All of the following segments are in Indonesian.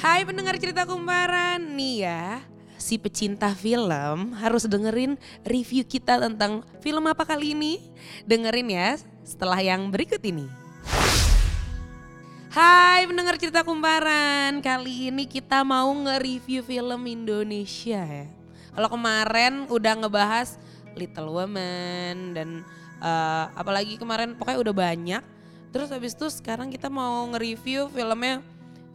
Hai pendengar cerita kumparan nih ya Si pecinta film harus dengerin review kita tentang film apa kali ini. Dengerin ya setelah yang berikut ini. Hai pendengar cerita kumparan Kali ini kita mau nge-review film Indonesia ya. Kalau kemarin udah ngebahas Little Women dan eh, apalagi kemarin pokoknya udah banyak. Terus habis itu sekarang kita mau nge-review filmnya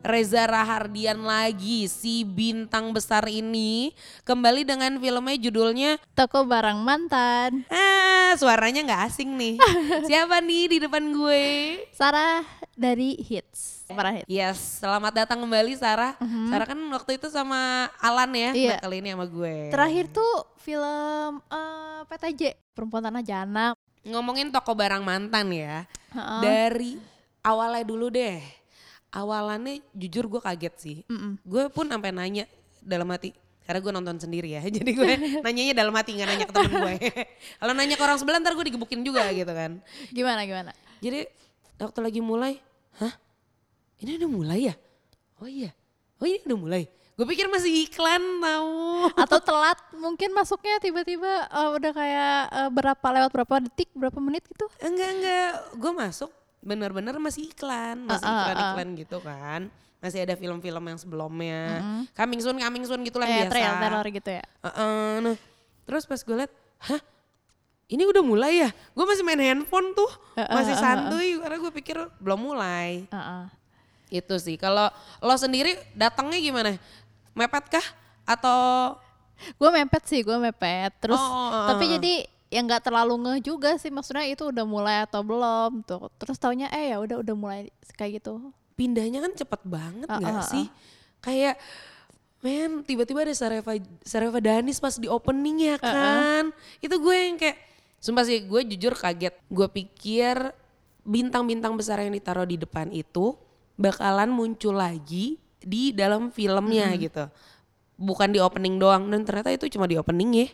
Reza Rahardian lagi si bintang besar ini kembali dengan filmnya judulnya Toko barang mantan. ah suaranya nggak asing nih siapa nih di depan gue Sarah dari Hits. Para Hits. Yes, selamat datang kembali Sarah. Sarah kan waktu itu sama Alan ya, Iya. nah, kali ini sama gue. Terakhir tuh film eh, PTJ Perempuan Tanah Jana. ngomongin toko barang mantan ya. Heeh. Dari awalnya dulu deh. Awalannya jujur gue kaget sih. Gue pun sampai nanya dalam hati karena gue nonton sendiri ya jadi gue nanyanya dalam hati nggak nanya ke temen gue kalau nanya ke orang sebelah ntar gue digebukin juga gitu kan. Gimana gimana? jadi waktu lagi mulai hah? Ini udah mulai ya? Oh iya. Oh ini udah mulai. Gue pikir masih iklan tau. Atau telat mungkin masuknya tiba-tiba eh, udah kayak eh, berapa lewat berapa detik, berapa menit gitu. enggak enggak. Gue masuk bener-bener masih iklan masih Uh, uh, iklan uh. iklan gitu kan. Masih ada film-film yang sebelumnya. Coming soon coming soon gitu lah Kayak biasa. Trailer gitu ya. Heeh, nah. Terus pas gue liat hah? Ini udah mulai ya? Gue masih main handphone tuh. Masih santuy karena gue pikir belum mulai. Heeh. itu sih. Kalau lo sendiri datangnya gimana? Mepet kah? Atau Gue mepet sih, gue mepet. Terus Oh, oh, oh, tapi oh. jadi yang nggak terlalu ngeh juga sih maksudnya itu udah mulai atau belum tuh. Terus taunya eh ya udah udah mulai kayak gitu. pindahnya kan cepet banget Uh, nggak uh, uh. sih kayak men tiba-tiba ada Sareva Sareva Danis pas di opening ya kan? Itu gue yang kayak sumpah sih gue jujur kaget. Gue pikir bintang-bintang besar yang ditaruh di depan itu bakalan muncul lagi di dalam filmnya gitu. Bukan di opening doang dan ternyata itu cuma di opening ya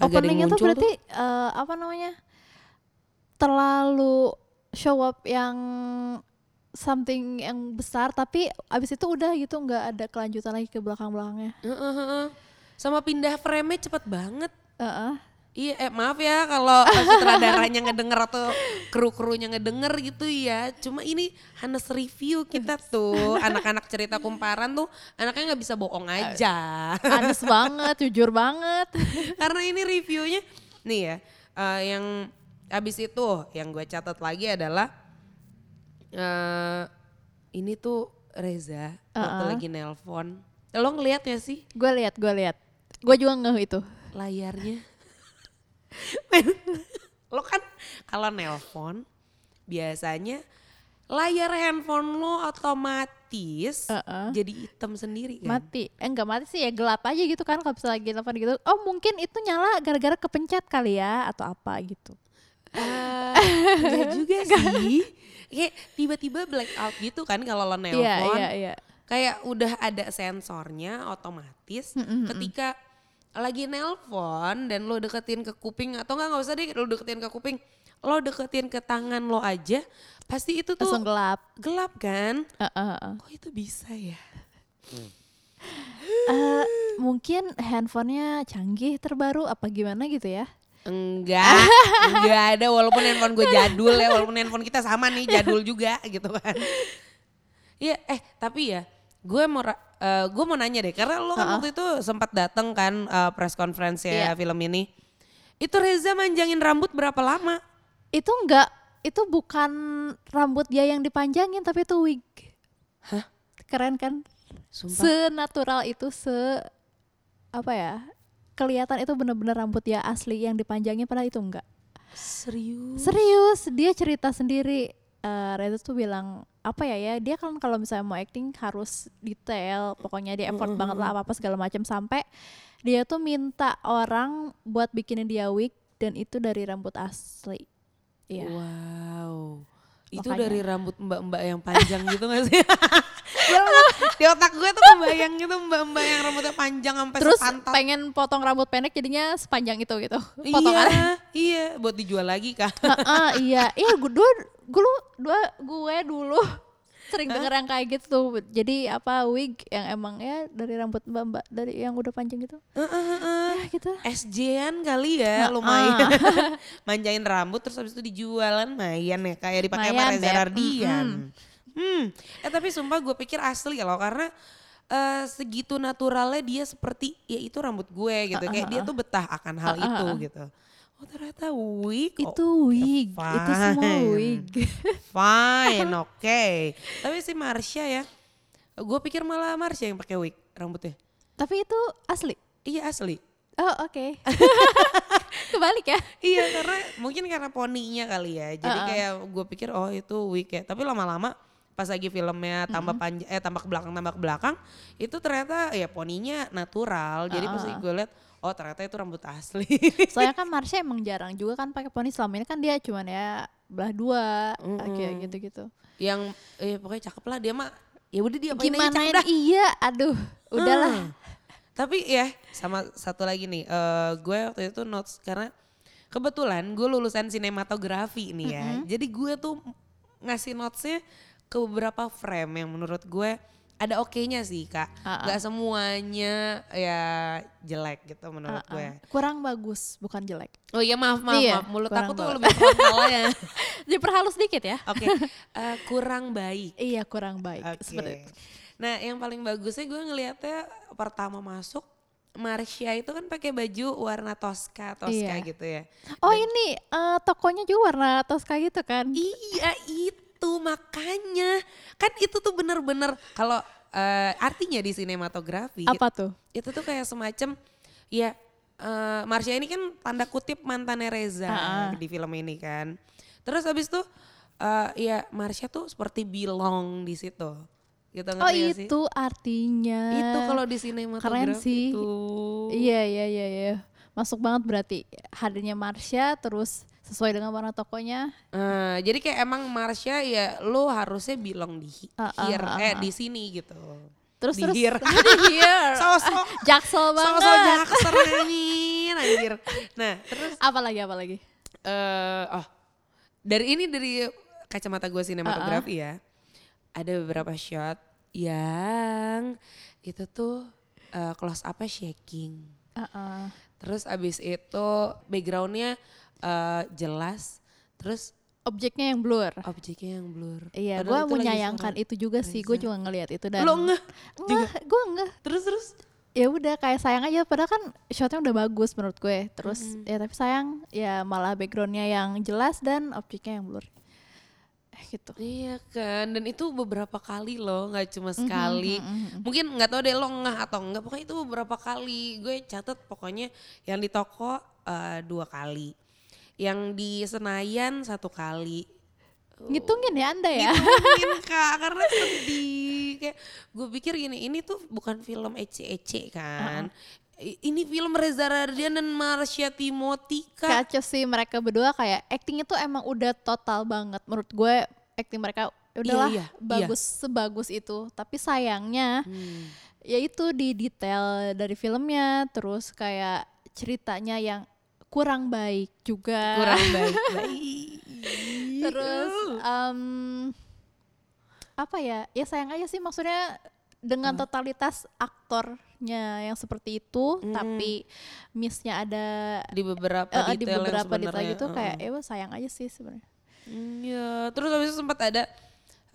Openingnya tuh berarti eh, apa namanya terlalu show up yang something yang besar tapi abis itu udah gitu nggak ada kelanjutan lagi ke belakang belakangnya. Heeh, heeh. sama pindah frame-nya cepet banget Iya, eh maaf ya kalau sutradaranya ngedenger atau kru-krunya ngedenger gitu ya. Cuma ini Hanes review kita tuh, anak-anak cerita kumparan tuh anaknya nggak bisa bohong aja. Anes banget, jujur banget. Karena ini reviewnya nih ya, eh, yang abis itu yang gue catat lagi adalah eh ini tuh Reza waktu Uh-uh. lagi nelpon. Lo ngeliat ya sih gue lihat, gue lihat. Gue juga ngeh itu. layarnya. Lo kan kalau nelpon biasanya layar handphone lo otomatis Uh-uh. jadi hitam sendiri kan. Mati. Eh enggak mati sih ya gelap aja gitu kan kalau bisa lagi telepon gitu. Oh mungkin itu nyala gara-gara kepencet kali ya atau apa gitu. Eh, enggak juga sih. Kayak tiba-tiba blackout gitu kan kalau lo nelpon. Iya, iya, iya. Kayak udah ada sensornya otomatis ketika lagi nelpon dan lo deketin ke kuping atau enggak nggak usah deh lo deketin ke kuping lo deketin ke tangan lo aja pasti itu tuh Langsung gelap. gelap kan Heeh, heeh. kok itu bisa ya Eh, mungkin handphonenya canggih terbaru apa gimana gitu ya? enggak enggak ada walaupun handphone gue jadul ya walaupun handphone kita sama nih jadul juga gitu kan iya eh tapi ya gue mau ra- eh, gue mau nanya deh karena lo kan waktu itu sempat datang kan eh, press conference ya Iya. film ini itu Reza manjangin rambut berapa lama Itu enggak, itu bukan rambut dia yang dipanjangin tapi itu wig. Hah? Keren kan? Sumpah. Senatural itu se apa ya? Kelihatan itu bener-bener rambut dia asli yang dipanjangin padahal itu enggak. serius Serius, dia cerita sendiri. Eh Reza tuh bilang apa ya ya dia kan kalau misalnya mau acting harus detail pokoknya dia effort banget lah apa apa segala macam sampai dia tuh minta orang buat bikinin dia wig dan itu dari rambut asli Iya. wow itu Makanya. dari rambut mbak-mbak yang panjang gitu gak sih di otak gue tuh kebayang gitu mbak-mbak yang rambutnya panjang sampai Terus sepantat pengen potong rambut pendek jadinya sepanjang itu gitu. Potongannya. Iya, iya, buat dijual lagi kak. Heeh, iya, iya gue gue dua gue dulu sering denger yang kayak gitu tuh. Jadi apa wig yang emang ya dari rambut mbak-mbak dari yang udah panjang gitu. Eh, eh, eh, eh. Ya gitu. SJ-an kali ya Nah, lumayan. ah. Manjain rambut terus habis itu dijualan lumayan ya kayak dipakai sama Reza. Rardian. Hmm. Eh tapi sumpah gue pikir asli loh karena eh, segitu naturalnya dia seperti ya itu rambut gue gitu. Ah, Kayak ah, dia ah. tuh betah akan hal Ah, ah, itu ah. gitu. Oh ternyata wig. Oh, Itu wig, itu semua fine. wig. Fine, oke. Tapi si Marsha ya, gue pikir malah Marsha yang pakai wig rambutnya. Tapi itu asli. Iya asli. Oh oke. Kebalik ya. Iya karena mungkin karena poninya kali ya. Jadi Uh-uh. kayak gue pikir oh itu wig ya. Tapi lama-lama pas lagi filmnya tambah panjang eh tambah ke belakang tambah ke belakang itu ternyata ya poninya natural. Jadi pas Uh-uh. gue lihat oh ternyata itu rambut asli. Soalnya kan Marsha emang jarang juga kan pakai poni selama ini kan dia cuman ya belah dua kayak gitu-gitu. yang eh pokoknya cakep lah dia mah. Ya udah dia Gimana cakep dah. Iya, aduh, udahlah. Hmm. Tapi ya sama satu lagi nih, eh, gue waktu itu notes karena kebetulan gue lulusan sinematografi nih ya. Jadi gue tuh ngasih notesnya ke beberapa frame yang menurut gue ada oke-nya sih kak. Ah. Gak semuanya ya jelek gitu menurut Ah, gue. Kurang bagus, bukan jelek. Oh iya maaf maaf Iya, maaf mulut aku tuh bagus. lebih frontal ya. Diperhalus dikit ya. Oke eh, kurang baik. Iya, kurang baik. Oke. Seperti itu. Nah, yang paling bagusnya gue ngelihatnya pertama masuk Marsha itu kan pakai baju warna Tosca, Tosca Iya. gitu ya. Oh ini eh, tokonya juga warna Tosca gitu kan? Iya itu makanya kan itu tuh bener-bener kalau eh, artinya di sinematografi Apa tuh? itu tuh kayak semacam ya eh, Marsha ini kan tanda kutip mantannya Reza Ah, ah. di film ini kan. Terus habis itu eh, ya Marsha tuh seperti belong di situ. Gitu Oh gak sih? itu artinya. Itu kalau di sinematografi Keren sih. itu. Iya iya iya iya. Masuk banget berarti hadirnya Marsha terus sesuai dengan warna tokonya. Eh, jadi kayak emang Marsha ya lo harusnya bilang di hi- Ah, ah, here, ah, eh ah. di sini gitu. Terus Di terus here. di here. Sosok Jaksel banget. sosok nyanyiin anjir. Nah, terus Apa lagi apa lagi? eh oh dari ini dari kacamata gue sinematografi ya. Ada beberapa shot yang itu tuh eh, close up shaking. Uh-uh. Terus abis itu backgroundnya eh, jelas. Terus Objeknya yang blur. objeknya yang blur. Iya, gue menyayangkan itu juga sih. Gue juga ngelihat itu dan Lo ngeh? Gue enggak. Terus terus. Ya udah kayak sayang aja padahal kan shotnya udah bagus menurut gue. Terus ya tapi sayang ya malah backgroundnya yang jelas dan objeknya yang blur. Eh gitu. Iya kan, dan itu beberapa kali loh, nggak cuma Mhm, sekali. Mungkin nggak tahu deh lo ngeh atau enggak, pokoknya itu beberapa kali. Gue catat pokoknya yang di toko eh, dua kali, yang di Senayan satu kali. Ngitungin ya anda ya. Mungkin kak, karena sedih. Kayak gue pikir gini, ini tuh bukan film ece-ece kan. I- Ini film Reza Radian dan Marsha Timothy kak. Kacau sih mereka berdua kayak actingnya tuh emang udah total banget menurut gue acting mereka udahlah iya, iya. bagus sebagus itu tapi sayangnya Hmm. ya itu di detail dari filmnya terus kayak ceritanya yang kurang baik juga Kurang baik. terus em, apa ya ya sayang aja sih maksudnya dengan totalitas aktornya yang seperti itu tapi missnya ada di beberapa eh, detail di yang beberapa detail sebenarnya, gitu uh-uh. kayak ya sayang aja sih sebenarnya. Iya, terus habis itu sempat ada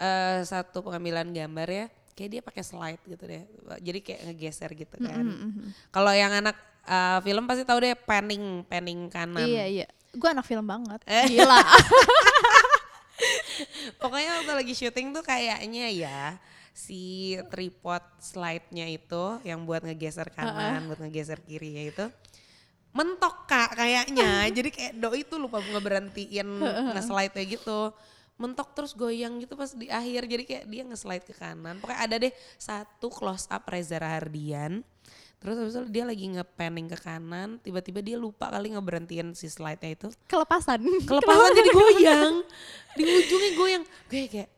eh, satu pengambilan gambar ya, kayak dia pakai slide gitu deh, jadi kayak ngegeser gitu kan. Kalau yang anak eh, film pasti tahu deh panning panning kanan. iya iya. Gue anak film banget. Eh. gila. Pokoknya waktu lagi syuting tuh kayaknya ya si tripod slide-nya itu yang buat ngegeser kanan, buat ngegeser kirinya itu mentok kak kayaknya. Jadi kayak doi tuh lupa ngeberhentiin nge-slide kayak gitu. Mentok terus goyang gitu pas di akhir. Jadi kayak dia nge-slide ke kanan. Pokoknya ada deh satu close up Reza Rahardian. Terus habis itu dia lagi nge-panning ke kanan, tiba-tiba dia lupa kali ngeberhentiin si slide-nya itu kelepasan kelepasan jadi goyang di ujungnya goyang gue kayak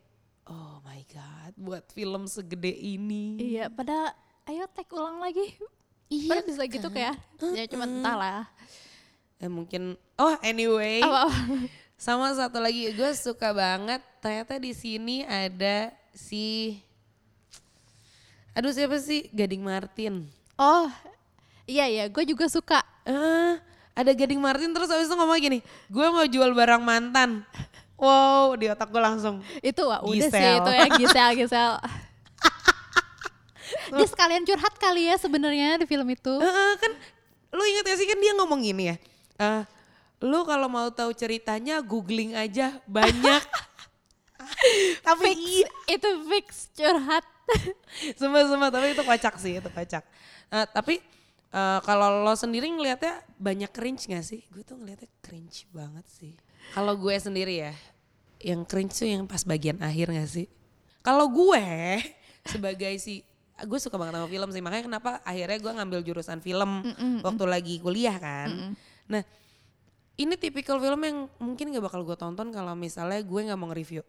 oh my god buat film segede ini. Iya pada ayo tag ulang lagi. Iya Padahal bisa gitu kayak ya cuma entahlah. Eh, mungkin oh anyway. Apa sama satu lagi gue suka banget ternyata di sini ada si Aduh siapa sih? Gading Martin? Oh, iya iya, gue juga suka. Ah, ada Gading Martin terus habis itu ngomong gini, gue mau jual barang mantan. Wow, di otak gue langsung. Itu wah, udah sih Gisel. itu ya Gisel Gisel. Dia sekalian curhat kali ya sebenarnya di film itu. Heeh, kan lu inget gak sih kan dia ngomong gini ya. Eh, lu kalau mau tahu ceritanya googling aja banyak. Tapi iya, Itu fix curhat. semua semua tapi itu kocak sih, itu kocak. Nah, tapi eh, kalau lo sendiri ngelihatnya banyak cringe gak sih? Gue tuh ngelihatnya cringe banget sih. Kalau gue sendiri ya, yang cringe tuh yang pas bagian akhir gak sih? Kalau gue sebagai si gue suka banget sama film sih makanya kenapa akhirnya gue ngambil jurusan film waktu lagi kuliah kan. Nah ini tipikal film yang mungkin gak bakal gue tonton kalau misalnya gue nggak mau nge-review.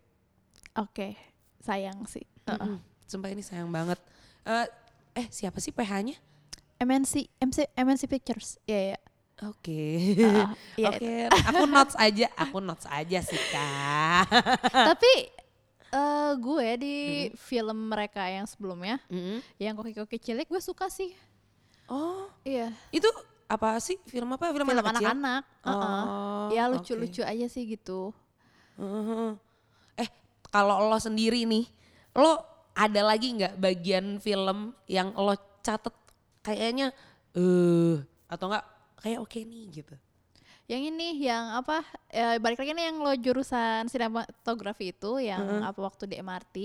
Oke, sayang sih. Heeh. Mm, Sumpah ini sayang banget. Eh, eh siapa sih PH-nya? MNC MC MNC Pictures. Iya ya. Oke. Ah, iya. Oke, aku notes aja, aku notes aja sih kak. Tapi eh gue di film mereka yang sebelumnya, Mm-mm. yang koki-koki cilik gue suka sih. Oh, Iya. itu apa sih film apa? Film, Film anak kecil? anak-anak. Heeh. Oh, ya oke. lucu-lucu aja sih gitu. Heeh. Eh, kalau lo sendiri nih, lo ada lagi nggak bagian film yang lo catet kayaknya eh atau enggak kayak oke nih gitu? Yang ini yang apa? eh, balik lagi nih yang lo jurusan sinematografi itu yang apa waktu di MRT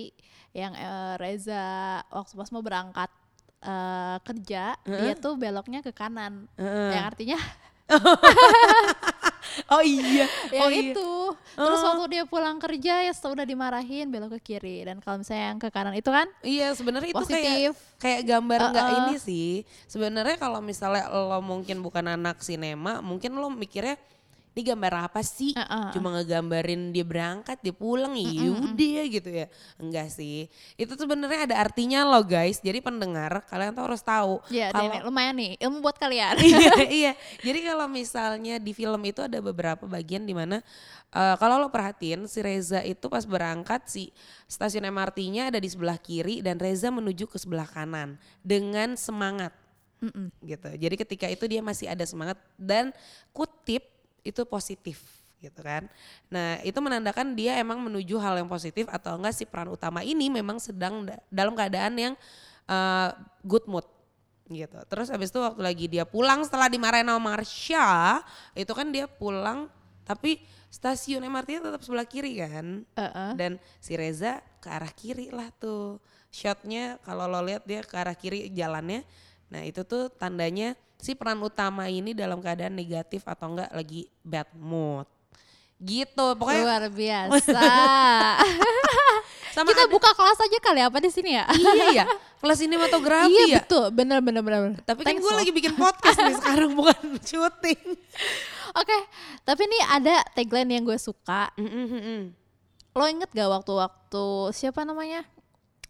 yang eh, Reza waktu pas mau berangkat eh, kerja dia tuh beloknya ke kanan. Yang artinya Oh iya, yang oh iya. itu. Terus waktu dia pulang kerja ya setelah udah dimarahin belok ke kiri dan kalau misalnya yang ke kanan itu kan Iya sebenarnya itu Positif. kayak kayak gambar nggak Uh-uh. ini sih. Sebenarnya kalau misalnya lo mungkin bukan anak sinema, mungkin lo mikirnya ini gambar apa sih? Uh-uh. Cuma ngegambarin dia berangkat, dia pulang, ya udah gitu ya. Enggak sih. Itu sebenarnya ada artinya lo guys. Jadi pendengar kalian tuh harus tahu. ya kalau ini lumayan nih ilmu buat kalian. iya, iya. Jadi kalau misalnya di film itu ada beberapa bagian di mana eh, kalau lo perhatiin si Reza itu pas berangkat si stasiun MRT-nya ada di sebelah kiri dan Reza menuju ke sebelah kanan dengan semangat. Gitu. Jadi ketika itu dia masih ada semangat dan kutip itu positif gitu kan. Nah, itu menandakan dia emang menuju hal yang positif atau enggak si peran utama ini memang sedang da- dalam keadaan yang eh, good mood gitu. Terus habis itu waktu lagi dia pulang setelah dimarahin sama Marsha, itu kan dia pulang tapi stasiun MRT-nya tetap sebelah kiri kan. Heeh. Dan si Reza ke arah kiri lah tuh. Shotnya kalau lo lihat dia ke arah kiri jalannya. Nah itu tuh tandanya si peran utama ini dalam keadaan negatif atau enggak lagi bad mood. Gitu pokoknya Luar biasa. sama Kita ada- buka kelas aja kali apa di sini ya? iya ya kelas sinematografi iya ya. betul, bener bener bener. Tapi kan Thanks gue loh. lagi bikin podcast nih sekarang bukan syuting. Oke, tapi nih ada tagline yang gue suka. Mm-mm-mm. Lo inget gak waktu-waktu siapa namanya?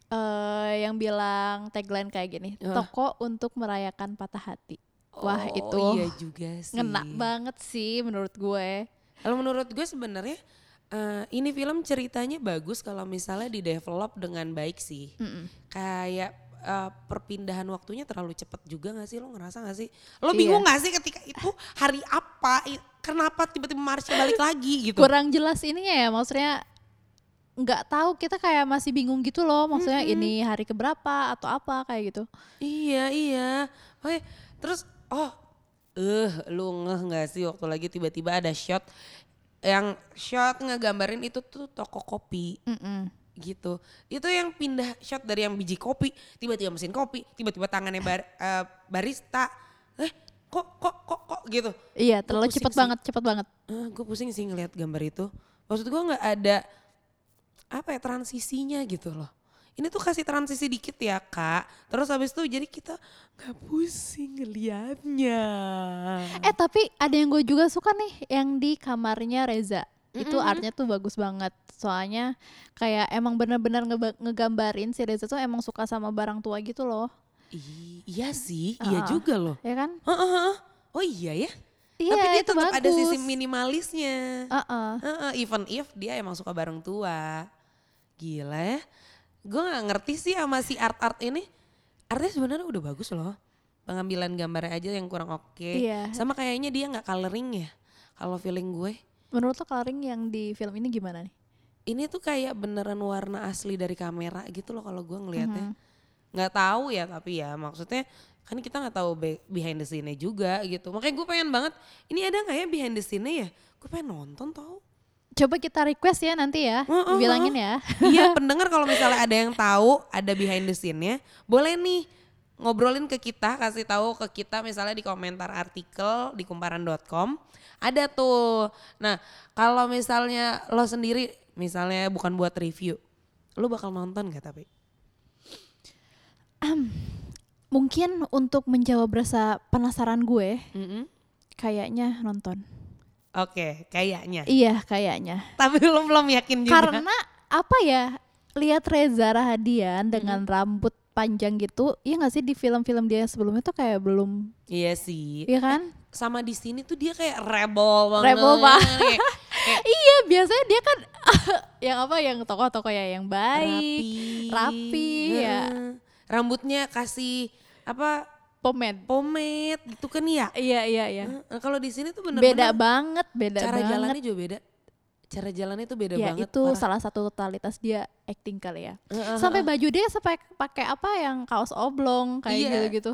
eh yang bilang tagline kayak gini, Wah. toko untuk merayakan patah hati. Wah Oh, itu iya juga sih. ngena banget sih menurut gue. Kalau menurut gue sebenarnya eh, ini film ceritanya bagus kalau misalnya di develop dengan baik sih. Mm-mm. Kayak eh, perpindahan waktunya terlalu cepat juga gak sih? Lo ngerasa gak sih? Lo Iya. bingung gak sih ketika itu hari apa? Kenapa tiba-tiba Marsha balik lagi gitu? Kurang jelas ininya ya, maksudnya nggak tahu kita kayak masih bingung gitu loh, maksudnya ini hari keberapa atau apa kayak gitu. Iya iya. Oke terus oh eh lu ngeh nggak sih waktu lagi tiba-tiba ada shot yang shot ngegambarin itu tuh toko kopi Mm-mm. gitu. Itu yang pindah shot dari yang biji kopi tiba-tiba mesin kopi tiba-tiba tangannya bar- eh, barista. Eh kok kok kok kok gitu. Iya, terlalu cepet sih. banget, cepet banget. gue pusing sih ngeliat gambar itu. Maksud gue nggak ada apa ya transisinya gitu loh. Ini tuh kasih transisi dikit ya kak. Terus habis itu jadi kita nggak pusing ngeliatnya. Eh tapi ada yang gue juga suka nih yang di kamarnya Reza. Itu artnya tuh bagus banget. Soalnya kayak emang bener-bener ngeba- ngegambarin si Reza tuh emang suka sama barang tua gitu loh. I- iya sih, iya Ah. juga loh. Ya kan? Heeh. Oh iya ya. Iya, Tapi dia tetap ada sisi bagus. minimalisnya. Heeh. Heeh, even if dia emang suka barang tua. Gila ya. Gue nggak ngerti sih sama si art art ini. Artnya sebenarnya udah bagus loh. Pengambilan gambarnya aja yang kurang oke. Iya. sama kayaknya dia nggak coloring ya kalau feeling gue. Menurut lo coloring yang di film ini gimana nih? ini tuh kayak beneran warna asli dari kamera gitu loh kalau gue ngelihatnya Mm-hmm. nggak tahu ya tapi ya maksudnya kan kita nggak tahu be- behind the scene juga gitu. Makanya gue pengen banget ini ada nggak ya behind the scene ya? Gue pengen nonton tau Coba kita request ya nanti ya, Heeh, bilangin ya. iya pendengar kalau misalnya ada yang tahu ada behind the scene-nya boleh nih ngobrolin ke kita kasih tahu ke kita misalnya di komentar artikel di kumparan.com ada tuh nah kalau misalnya lo sendiri misalnya bukan buat review lo bakal nonton gak tapi Mungkin untuk menjawab rasa penasaran gue, Mm-mm. kayaknya nonton. Oke kayaknya Iya, kayaknya. tapi lo belum yakin juga Karena apa ya? Lihat Reza Rahadian dengan rambut panjang gitu, iya gak sih di film-film dia sebelumnya tuh kayak belum, iya sih iya kan? sama di sini tuh dia kayak rebel banget Rebel banget. Kayak- kayak iya, biasanya dia kan yang apa yang tokoh-tokoh ya yang baik, rapi, rapi, ya. Heeh. Rambutnya kasih apa pomade. pomade gitu kan ya. Iya, iya, iya. Heeh, Kalau di sini tuh bener-bener Beda banget, beda cara banget. jalannya juga beda. Cara jalannya tuh beda ya banget. itu parah. salah satu totalitas dia acting kali ya. Heeh, Sampai baju dia sampai pakai apa yang kaos oblong kayak Iya. gitu-gitu.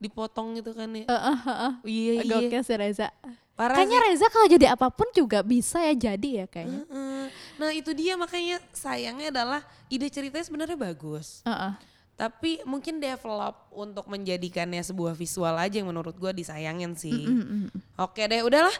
dipotong gitu kan ya. Heeh, heeh. Iya iya. Gokil si Reza. Parah Kayaknya sih. Reza kalau jadi apa pun juga bisa ya jadi ya kayaknya. Heeh. Nah itu dia makanya sayangnya adalah ide ceritanya sebenarnya bagus. Heeh. Tapi mungkin develop untuk menjadikannya sebuah visual aja yang menurut gua disayangin sih. Mm, mm. Oke deh, udahlah.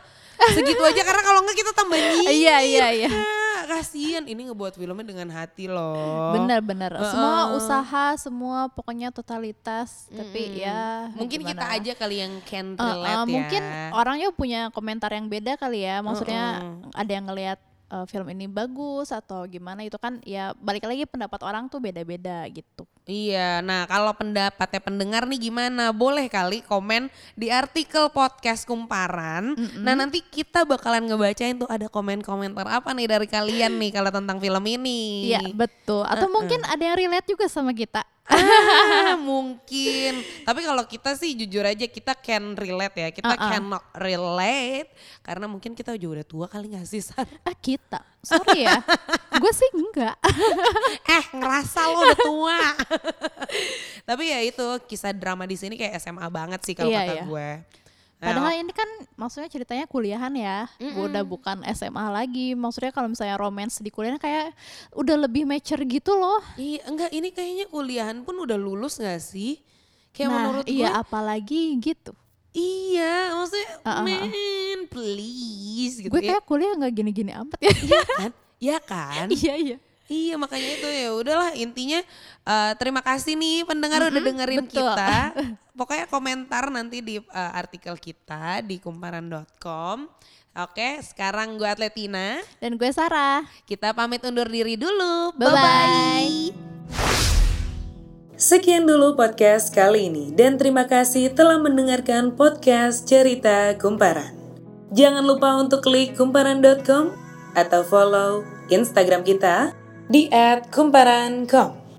Segitu aja karena kalau enggak kita tambah nyinyir. Iya, iya, iya. Kak. Kasian ini ngebuat filmnya dengan hati loh. Benar-benar. Heeh. Semua usaha, semua pokoknya totalitas. Tapi ya Mungkin kita gimana. aja kali yang can Eh, eh, relate ya. mungkin orangnya punya komentar yang beda kali ya. Maksudnya Heeh. ada yang ngelihat eh, film ini bagus atau gimana itu kan ya balik lagi pendapat orang tuh beda-beda gitu. Iya, nah kalau pendapatnya pendengar nih gimana? Boleh kali komen di artikel podcast Kumparan. Nah nanti kita bakalan ngebacain tuh ada komen-komentar apa nih dari kalian nih kalau tentang film ini. Iya, betul. Atau mungkin ada yang relate juga sama kita. Ah, mungkin. Tapi kalau kita sih jujur aja kita can relate ya. Kita Uh-uh. cannot relate karena mungkin kita juga udah tua kali gak sih San? Ah, kita. Sorry ya. Gue sih enggak. eh ngerasa lo udah tua. Tapi ya itu kisah drama di sini kayak SMA banget sih kalau Iya, kata iya. gue. Padahal ini kan maksudnya ceritanya kuliahan ya. Udah bukan SMA lagi. Maksudnya kalau misalnya romance di kuliah kayak udah lebih mature gitu loh. Iya, enggak ini kayaknya kuliahan pun udah lulus gak sih? Kayak nah, menurut iya gue apalagi gitu. iya, maksudnya Uh-uh. man please gitu Gue ya. kayak kuliah nggak gini-gini amat ya. Iya kan? Iya kan? iya iya. Iya makanya itu ya udahlah intinya eh, terima kasih nih pendengar udah dengerin betul. kita. Pokoknya komentar nanti di eh, artikel kita di kumparan.com. Oke, sekarang gue Atletina. Dan gue Sarah. Kita pamit undur diri dulu. Bye-bye. Sekian dulu podcast kali ini dan terima kasih telah mendengarkan podcast Cerita Kumparan. Jangan lupa untuk klik kumparan.com atau follow Instagram kita di @kumparan.com.